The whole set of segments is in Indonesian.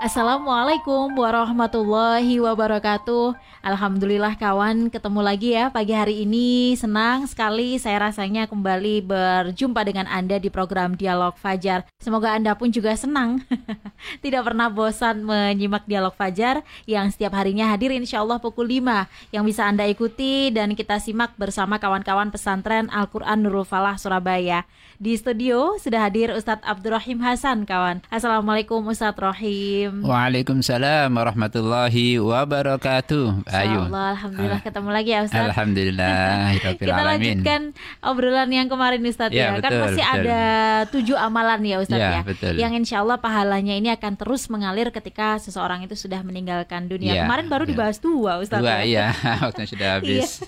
Assalamualaikum warahmatullahi wabarakatuh. Alhamdulillah kawan ketemu lagi ya pagi hari ini. Senang sekali saya rasanya kembali berjumpa dengan Anda di program Dialog Fajar. Semoga Anda pun juga senang. Tidak pernah bosan menyimak Dialog Fajar Yang setiap harinya hadir insya Allah pukul 5 Yang bisa Anda ikuti dan kita simak bersama kawan-kawan pesantren Al-Quran Nurul Falah Surabaya. Di studio sudah hadir Ustadz Abdurrahim Hasan kawan. Assalamualaikum Ustadz Rahim Waalaikumsalam warahmatullahi wabarakatuh. Ayo. Alhamdulillah ketemu lagi ya Ustaz. Alhamdulillah. Kita lanjutkan obrolan yang kemarin Ustaz ya. ya. Betul, kan masih betul. ada tujuh amalan ya Ustaz ya. ya. Betul. Yang insya Allah pahalanya ini akan terus mengalir ketika seseorang itu sudah meninggalkan dunia. Ya, kemarin baru ya. dibahas dua Ustaz. Dua ya, waktunya sudah habis.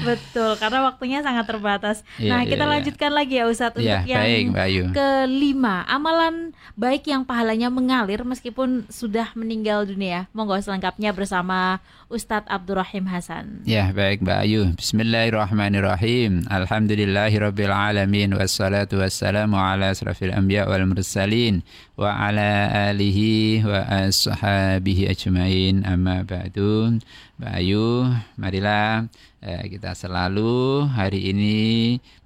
betul, karena waktunya sangat terbatas. Ya, nah, kita ya, lanjutkan lagi ya Ustaz untuk ya, yang baik, kelima, amalan baik yang pahalanya mengalir meskipun sudah meninggal dunia. Monggo selengkapnya bersama Ustadz Abdurrahim Hasan. Ya, baik Mbak Ayu. Bismillahirrahmanirrahim. Alhamdulillahirabbil alamin wassalatu wassalamu ala asrafil anbiya wal mursalin wa ala alihi wa ashabihi ajmain. Amma ba'du. Mbak Ayu, marilah kita selalu hari ini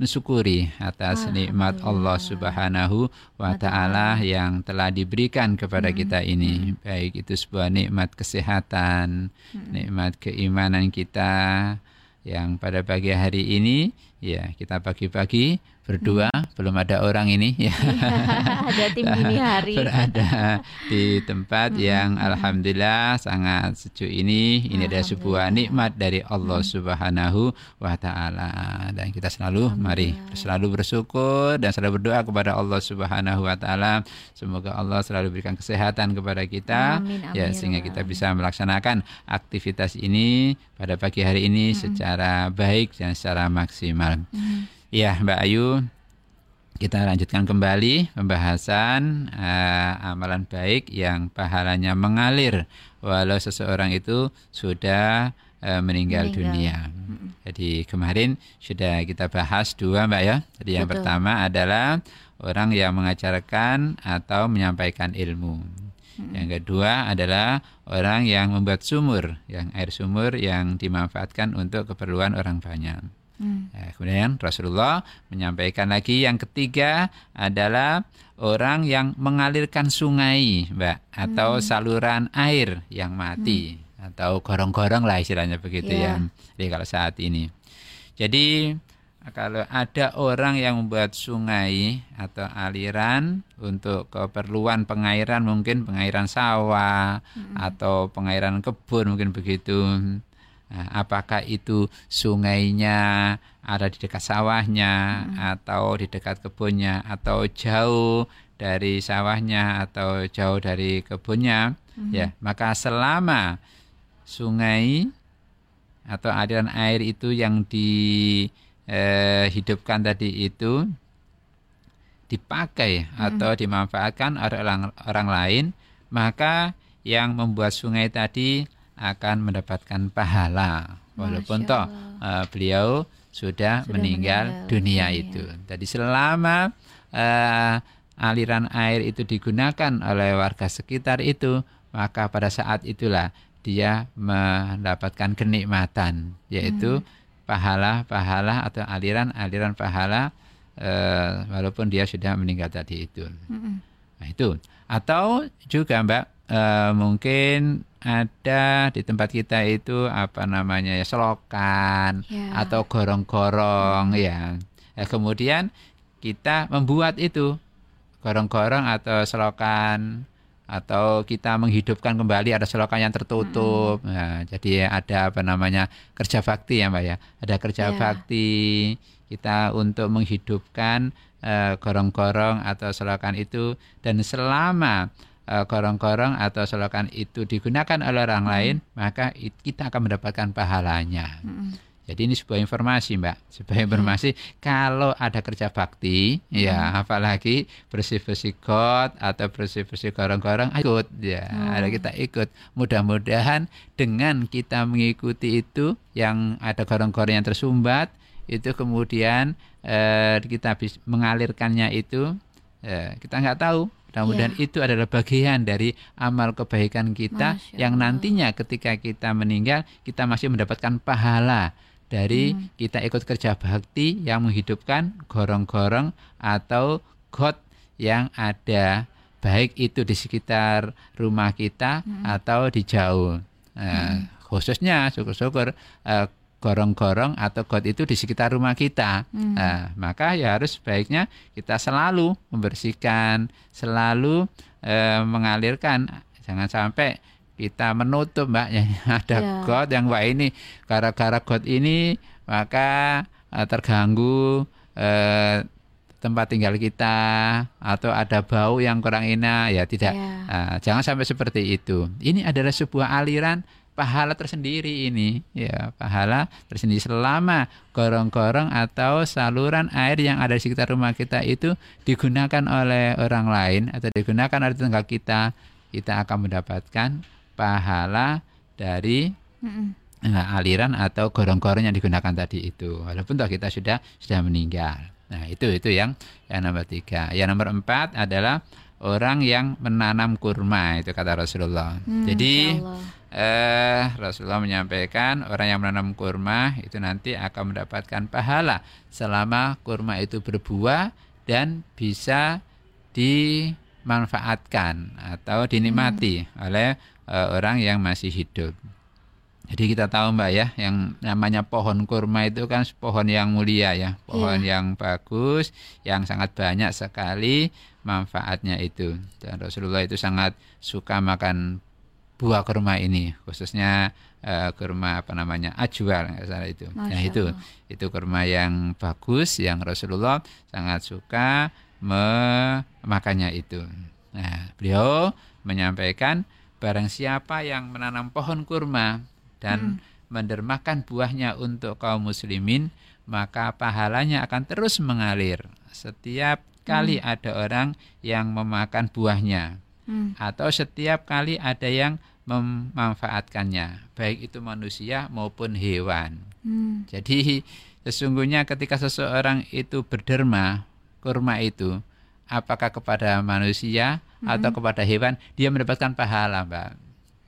mensyukuri atas nikmat Allah Subhanahu wa taala yang telah diberikan kepada hmm. kita ini. Baik itu sebuah nikmat kesehatan, hmm. nikmat keimanan kita yang pada pagi hari ini ya kita pagi-pagi berdua hmm. belum ada orang ini ya ada tim ini hari berada di tempat hmm. yang alhamdulillah sangat sejuk ini ini adalah sebuah nikmat dari Allah hmm. Subhanahu wa taala dan kita selalu mari selalu bersyukur dan selalu berdoa kepada Allah Subhanahu wa taala semoga Allah selalu berikan kesehatan kepada kita amin, amin, ya sehingga kita bisa melaksanakan aktivitas ini pada pagi hari ini hmm. secara baik dan secara maksimal hmm. Ya, Mbak Ayu, kita lanjutkan kembali pembahasan uh, amalan baik yang pahalanya mengalir walau seseorang itu sudah uh, meninggal, meninggal dunia. Jadi kemarin sudah kita bahas dua, Mbak ya. Jadi yang pertama adalah orang yang mengajarkan atau menyampaikan ilmu. Yang kedua adalah orang yang membuat sumur, yang air sumur yang dimanfaatkan untuk keperluan orang banyak. Hmm. Ya, kemudian Rasulullah menyampaikan lagi yang ketiga adalah orang yang mengalirkan sungai, Mbak, atau hmm. saluran air yang mati hmm. atau gorong-gorong lah istilahnya begitu yeah. ya. Jadi kalau saat ini. Jadi kalau ada orang yang membuat sungai atau aliran untuk keperluan pengairan mungkin pengairan sawah hmm. atau pengairan kebun mungkin begitu Nah, apakah itu sungainya ada di dekat sawahnya hmm. atau di dekat kebunnya atau jauh dari sawahnya atau jauh dari kebunnya hmm. ya maka selama sungai atau aliran air itu yang dihidupkan eh, tadi itu dipakai hmm. atau dimanfaatkan oleh orang orang lain maka yang membuat sungai tadi akan mendapatkan pahala walaupun toh uh, beliau sudah, sudah meninggal, meninggal dunia iya. itu. Jadi selama uh, aliran air itu digunakan oleh warga sekitar itu, maka pada saat itulah dia mendapatkan kenikmatan yaitu pahala-pahala hmm. atau aliran-aliran pahala uh, walaupun dia sudah meninggal tadi itu. Hmm. Nah, itu. Atau juga Mbak uh, mungkin ada di tempat kita itu apa namanya ya selokan ya. atau gorong-gorong ya. ya. Kemudian kita membuat itu gorong-gorong atau selokan atau kita menghidupkan kembali ada selokan yang tertutup. Hmm. Nah, jadi ada apa namanya kerja bakti ya mbak ya. Ada kerja ya. bakti kita untuk menghidupkan uh, gorong-gorong atau selokan itu dan selama Eh, korong-korong atau selokan itu digunakan oleh orang hmm. lain, maka kita akan mendapatkan pahalanya. Hmm. Jadi ini sebuah informasi, Mbak. Sebuah informasi kalau ada kerja bakti, ya apalagi bersih-bersih got atau bersih-bersih gorong-gorong, ikut ya. Ada kita ikut. Mudah-mudahan dengan kita mengikuti itu yang ada gorong-gorong yang tersumbat, itu kemudian eh, kita bisa mengalirkannya itu eh, kita nggak tahu Mudah-mudahan itu adalah bagian dari amal kebaikan kita yang nantinya ketika kita meninggal kita masih mendapatkan pahala dari kita ikut kerja bakti yang menghidupkan gorong-gorong atau got yang ada baik itu di sekitar rumah kita atau di jauh. Nah, Khususnya syukur-syukur eh, gorong-gorong atau got itu di sekitar rumah kita. Nah, maka ya harus sebaiknya kita selalu membersihkan, selalu eh, mengalirkan. Jangan sampai kita menutup mbak ya ada Ya. got yang wah ini gara-gara got ini maka eh, terganggu eh, tempat tinggal kita atau ada bau yang kurang enak ya tidak Ya. Ah, jangan sampai seperti itu ini adalah sebuah aliran pahala tersendiri ini ya pahala tersendiri selama gorong-gorong atau saluran air yang ada di sekitar rumah kita itu digunakan oleh orang lain atau digunakan oleh tetangga kita kita akan mendapatkan pahala dari. Nah, aliran atau gorong-gorong yang digunakan tadi itu. Walaupun toh kita sudah sudah meninggal. Nah itu itu yang yang nomor tiga. Yang nomor empat adalah orang yang menanam kurma itu kata Rasulullah. Hmm, jadi eh Rasulullah menyampaikan orang yang menanam kurma itu nanti akan mendapatkan pahala selama kurma itu berbuah dan bisa dimanfaatkan atau dinikmati oleh eh, orang yang masih hidup. Jadi kita tahu Mbak ya, yang namanya pohon kurma itu kan pohon yang mulia ya, pohon yang bagus, yang sangat banyak sekali manfaatnya itu. Dan Rasulullah itu sangat suka makan buah kurma ini, khususnya eh, kurma apa namanya ajwa nggak salah itu. Nah itu itu kurma yang bagus, yang Rasulullah sangat suka memakannya itu. Nah beliau menyampaikan barang siapa yang menanam pohon kurma dan mendermakan buahnya untuk kaum muslimin maka pahalanya akan terus mengalir. Setiap kali ada orang yang memakan buahnya Hmm. atau setiap kali ada yang memanfaatkannya baik itu manusia maupun hewan. Hmm. jadi sesungguhnya ketika seseorang itu berderma kurma itu apakah kepada manusia atau kepada hewan dia mendapatkan pahala mbak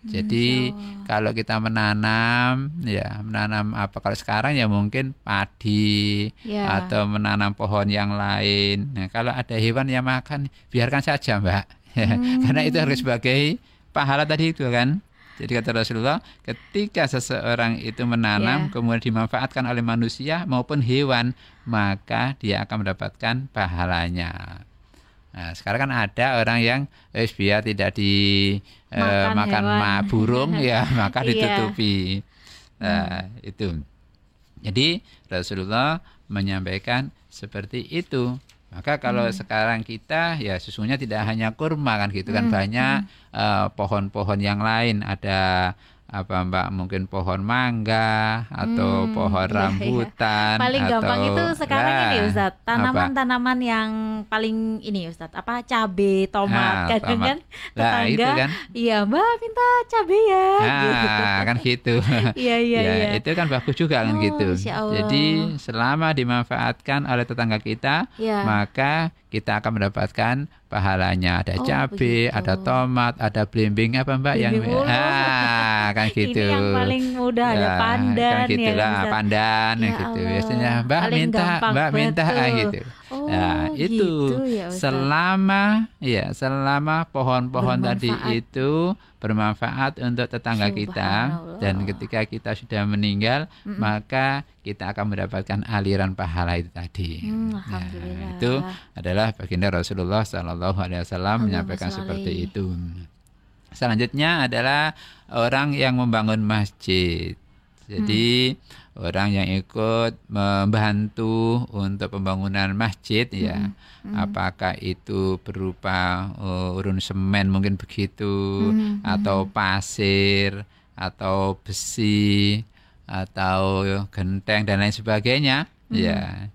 jadi kalau kita menanam ya menanam apa kalau sekarang ya mungkin padi Ya. atau menanam pohon yang lain. Nah, kalau ada hewan yang makan biarkan saja, Mbak. Ya, Karena itu harus sebagai pahala tadi itu kan. Jadi kata Rasulullah, ketika seseorang itu menanam Ya. kemudian dimanfaatkan oleh manusia maupun hewan, maka dia akan mendapatkan pahalanya. Nah, sekarang kan ada orang yang eh, biar tidak di eh, Makan makan hewan. ma- burung ya, maka Iya. ditutupi. Nah, itu. Jadi Rasulullah menyampaikan seperti itu. Maka kalau sekarang kita ya sesungguhnya tidak hanya kurma kan gitu kan banyak eh, pohon-pohon yang lain ada apa Mbak mungkin pohon mangga atau Hmm, pohon iya, iya. rambutan Paling gampang atau- itu sekarang ini Nah, Ustadz, tanaman-tanaman yang paling ini Ustadz, apa cabe, tomat, Nah, kadang tomat. kan Nah, itu tetangga, kan. iya Mbak minta cabe ya, gitu. Nah, kan gitu. Iya iya ya, iya. itu kan bagus juga kan Oh, gitu. Masya Allah. Jadi selama dimanfaatkan oleh tetangga kita, Iya. maka kita akan mendapatkan pahalanya. Ada Oh, cabai, begitu. ada tomat, ada belimbing apa Mbak yang Belimbing mulu. ah, kan gitu. Ini yang paling mudah ada Ya, pandan kan ya gitu kan, lah, pandan Ya gitu. Allah, Biasanya Mbak minta, Mbak minta ah, gitu. Oh, Nah, itu gitu ya, selama ya selama pohon-pohon tadi itu bermanfaat untuk tetangga kita dan ketika kita sudah meninggal maka kita akan mendapatkan aliran pahala itu tadi. Hmm, Nah, itu adalah baginda Rasulullah Shallallahu Alaihi Wasallam menyampaikan seperti itu. Selanjutnya adalah orang yang membangun masjid. Jadi orang yang ikut membantu untuk pembangunan masjid ya, apakah itu berupa uh, urun semen mungkin begitu, Hmm, atau pasir, atau besi, atau genteng dan lain sebagainya hmm. ya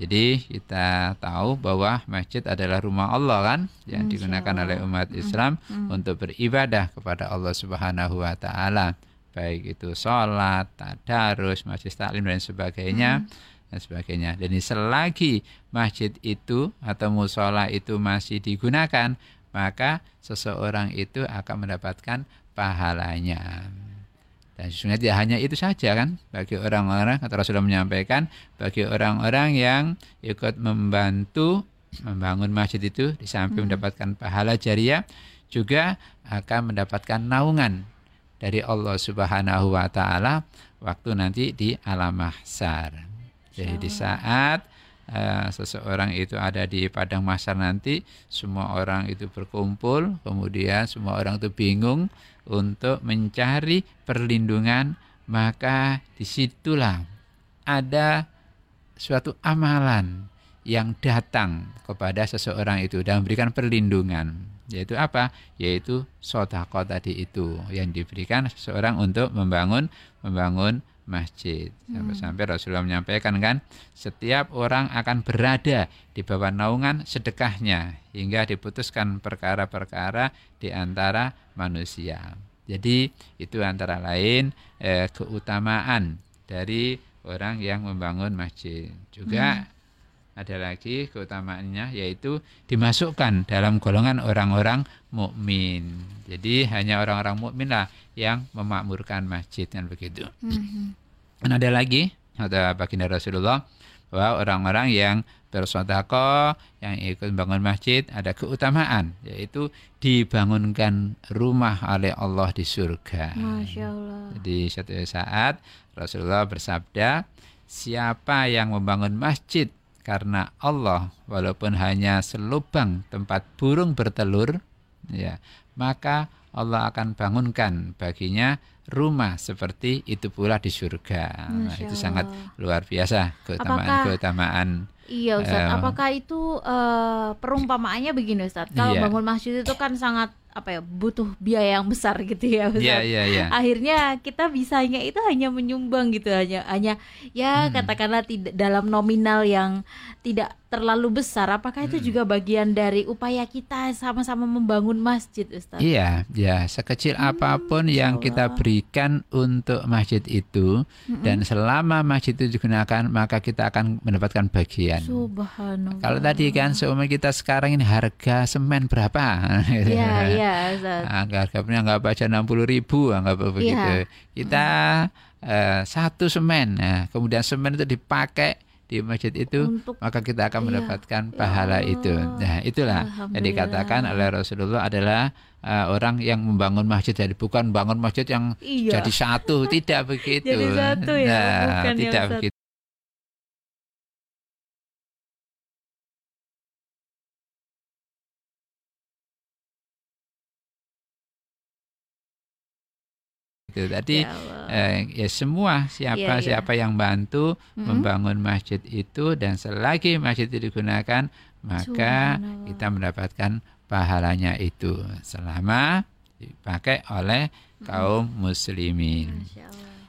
jadi kita tahu bahwa masjid adalah rumah Allah kan yang digunakan oleh umat Islam hmm. untuk beribadah kepada Allah Subhanahu wa taala. Baik itu sholat, tadarus, masjid taklim dan sebagainya. Hmm dan sebagainya. Dan selagi masjid itu atau musola itu masih digunakan, maka seseorang itu akan mendapatkan pahalanya. Dan sesungguhnya tidak hanya itu saja kan bagi orang-orang kata Rasulullah menyampaikan bagi orang-orang yang ikut membantu membangun masjid itu di samping hmm. mendapatkan pahala jariah juga akan mendapatkan naungan dari Allah Subhanahu wa taala waktu nanti di alam mahsyar. Jadi di saat uh, seseorang itu ada di padang mahsyar nanti semua orang itu berkumpul kemudian semua orang itu bingung untuk mencari perlindungan, maka di situlah ada suatu amalan yang datang kepada seseorang itu dan memberikan perlindungan. Yaitu apa? Yaitu sodako tadi itu yang diberikan seseorang untuk membangun membangun masjid. Sampai-sampai hmm. Rasulullah menyampaikan kan, setiap orang akan berada di bawah naungan sedekahnya hingga diputuskan perkara-perkara di antara manusia. Jadi itu antara lain eh, keutamaan dari orang yang membangun masjid. Juga hmm. Ada lagi keutamaannya yaitu dimasukkan dalam golongan orang-orang mukmin. Jadi hanya orang-orang mukmin lah yang memakmurkan masjid kan begitu. Hmm. Dan ada lagi ada baginda Rasulullah bahwa orang-orang yang bersodako yang ikut bangun masjid ada keutamaan yaitu dibangunkan rumah oleh Allah di surga. Masya Allah. Jadi suatu saat Rasulullah bersabda siapa yang membangun masjid karena Allah walaupun hanya selubang tempat burung bertelur ya maka Allah akan bangunkan baginya rumah seperti itu pula di surga. Nah, itu sangat luar biasa keutamaan-keutamaan Iya Ustaz, uh, apakah itu uh, perumpamaannya begini Ustaz? Kalau iya. bangun masjid itu kan sangat apa ya butuh biaya yang besar gitu ya Ustaz. Yeah, yeah, yeah. Akhirnya kita bisanya itu hanya menyumbang gitu hanya hanya ya hmm. katakanlah tidak dalam nominal yang tidak terlalu besar apakah itu hmm. juga bagian dari upaya kita sama-sama membangun masjid Ustaz? Iya, ya sekecil hmm, apa pun yang kita berikan untuk masjid itu hmm. dan selama masjid itu digunakan maka kita akan mendapatkan bagian. Subhanallah. Kalau tadi kan seumur kita sekarang ini harga semen berapa? Iya, iya Ustaz. Nah, harganya nggak baca 60 ribu anggap begitu. Ya. Kita hmm. uh, satu semen, nah, kemudian semen itu dipakai di masjid itu Untuk, maka kita akan iya, mendapatkan ya pahala ya itu. Nah, itulah yang dikatakan oleh Rasulullah adalah uh, orang yang membangun masjid jadi bukan bangun masjid yang iya. jadi satu, tidak begitu. jadi satu ya, nah, bukan tidak begitu. Gitu. Tadi ya, eh, ya semua siapa ya, siapa yang bantu hmm. membangun masjid itu dan selagi masjid itu digunakan maka kita mendapatkan pahalanya itu selama dipakai oleh kaum muslimin.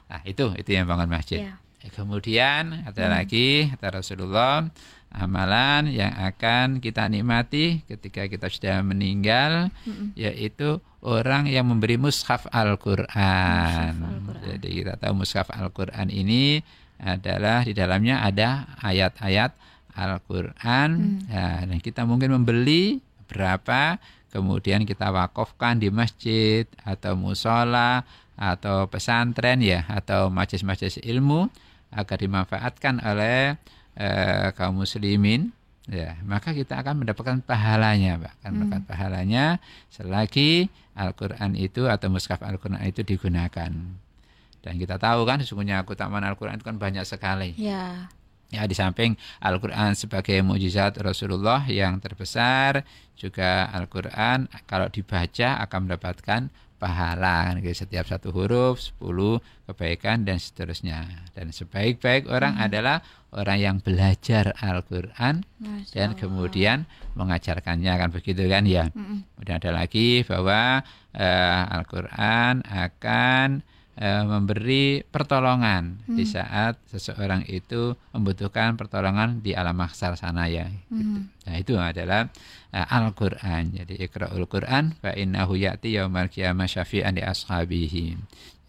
Nah, itu itu yang bangun masjid. Ya. Kemudian ada hmm. lagi kata Rasulullah amalan yang akan kita nikmati ketika kita sudah meninggal mm yaitu orang yang memberi mushaf Al-Qur'an. Al Jadi kita tahu mushaf Al-Qur'an ini adalah di dalamnya ada ayat-ayat Al-Qur'an mm. ya, dan kita mungkin membeli berapa kemudian kita wakafkan di masjid atau musola atau pesantren ya atau majelis-majelis ilmu agar dimanfaatkan oleh eh, kaum muslimin ya maka kita akan mendapatkan pahalanya Pak. Akan mendapatkan hmm. pahalanya selagi Al-Qur'an itu atau mushaf Al-Qur'an itu digunakan. Dan kita tahu kan sesungguhnya keutamaan Al-Qur'an itu kan banyak sekali. Ya. Ya di samping Al-Qur'an sebagai mujizat Rasulullah yang terbesar juga Al-Qur'an kalau dibaca akan mendapatkan pahala kan setiap satu huruf 10 kebaikan dan seterusnya dan sebaik-baik orang hmm. adalah orang yang belajar Al-Qur'an dan kemudian mengajarkannya kan begitu kan ya. Hmm. Kemudian ada lagi bahwa uh, Al-Qur'an akan uh, memberi pertolongan Hmm. di saat seseorang itu membutuhkan pertolongan di alam mahsyar sana ya. gitu. Hmm. Nah, itu adalah uh, Al-Qur'an. Jadi Iqra'ul Qur'an fa innahu ya'ti yaumal qiyamah syafi'an li ashabihi.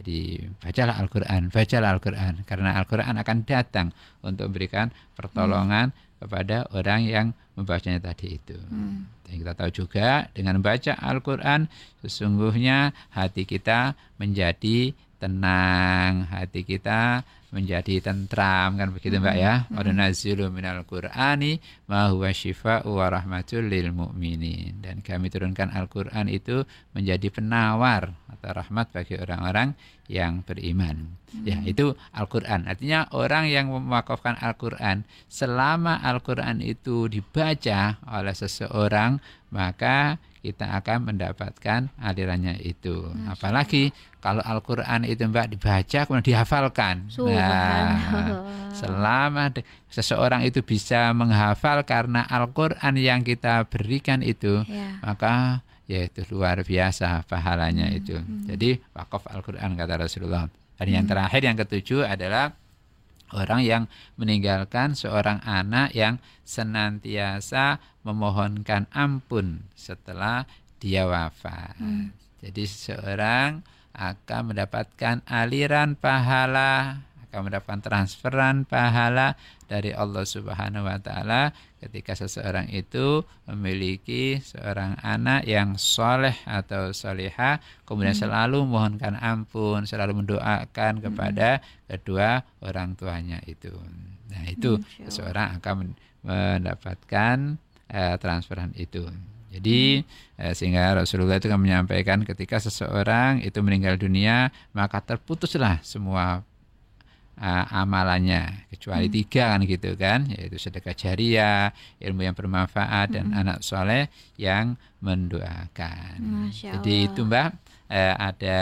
Jadi bacalah Al-Qur'an, bacalah Al-Qur'an karena Al-Qur'an akan datang untuk memberikan pertolongan kepada orang yang membacanya tadi itu. Hmm. Dan kita tahu juga dengan membaca Al-Quran sesungguhnya hati kita menjadi tenang, hati kita menjadi tentram kan begitu Mbak ya. Wa nunazzilu minal Qur'ani ma huwa syifaa'u wa rahmatul lil mu'minin. Dan kami turunkan Al-Qur'an itu menjadi penawar atau rahmat bagi orang-orang yang beriman. Ya, itu Al-Qur'an. Artinya orang yang mewakafkan Al-Qur'an selama Al-Qur'an itu dibaca oleh seseorang maka kita akan mendapatkan alirannya itu. Apalagi kalau Al-Qur'an itu Mbak dibaca kemudian dihafalkan. Nah, selama seseorang itu bisa menghafal karena Al-Qur'an yang kita berikan itu, Ya. maka ya itu luar biasa pahalanya itu. Jadi wakaf Al-Qur'an kata Rasulullah. Dan yang terakhir yang ketujuh adalah orang yang meninggalkan seorang anak yang senantiasa memohonkan ampun setelah dia wafat. Jadi seseorang akan mendapatkan aliran pahala, akan mendapatkan transferan pahala dari Allah Subhanahu wa taala ketika seseorang itu memiliki seorang anak yang soleh atau soleha kemudian selalu mohonkan ampun selalu mendoakan kepada kedua orang tuanya itu. Nah itu Allah. seseorang akan men- mendapatkan eh, transferan itu. Jadi eh, sehingga Rasulullah itu kan menyampaikan ketika seseorang itu meninggal dunia maka terputuslah semua uh, amalannya. Kecuali tiga kan gitu kan yaitu sedekah jariah ilmu yang bermanfaat dan anak soleh yang mendoakan. Jadi itu mbak eh, ada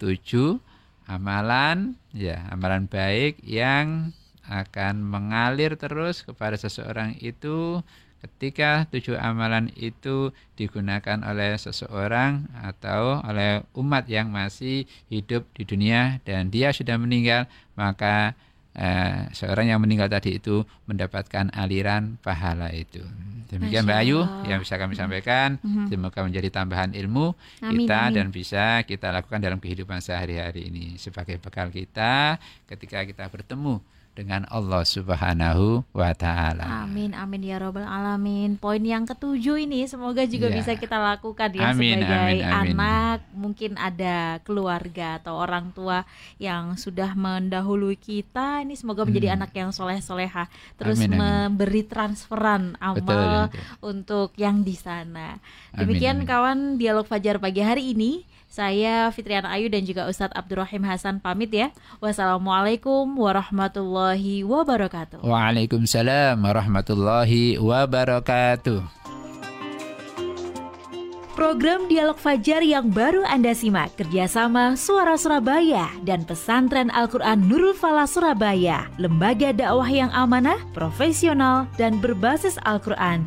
tujuh amalan ya amalan baik yang akan mengalir terus kepada seseorang itu ketika tujuh amalan itu digunakan oleh seseorang atau oleh umat yang masih hidup di dunia dan dia sudah meninggal maka eh, seorang yang meninggal tadi itu mendapatkan aliran pahala itu. Demikian Mbak Ayu yang bisa kami sampaikan. Semoga menjadi tambahan ilmu Amin, kita amin. dan bisa kita lakukan dalam kehidupan sehari-hari ini. Sebagai bekal kita ketika kita bertemu dengan Allah Subhanahu wa taala. Amin amin ya robbal alamin. Poin yang ketujuh ini semoga juga Ya. bisa kita lakukan ya Amin, sebagai amin, amin. anak, mungkin ada keluarga atau orang tua yang sudah mendahului kita. Ini semoga menjadi anak yang soleh soleha, terus Hmm. Amin, amin. memberi transferan Betul, amal betul. untuk yang di sana. Amin, Demikian amin. kawan dialog fajar pagi hari ini. Saya Fitriana Ayu dan juga Ustadz Abdurrahim Hasan pamit ya. Wassalamualaikum warahmatullahi wabarakatuh. Waalaikumsalam warahmatullahi wabarakatuh. Program Dialog Fajar yang baru Anda simak kerjasama Suara Surabaya dan Pesantren Al-Quran Nurul Falah Surabaya, lembaga dakwah yang amanah, profesional, dan berbasis Al-Quran.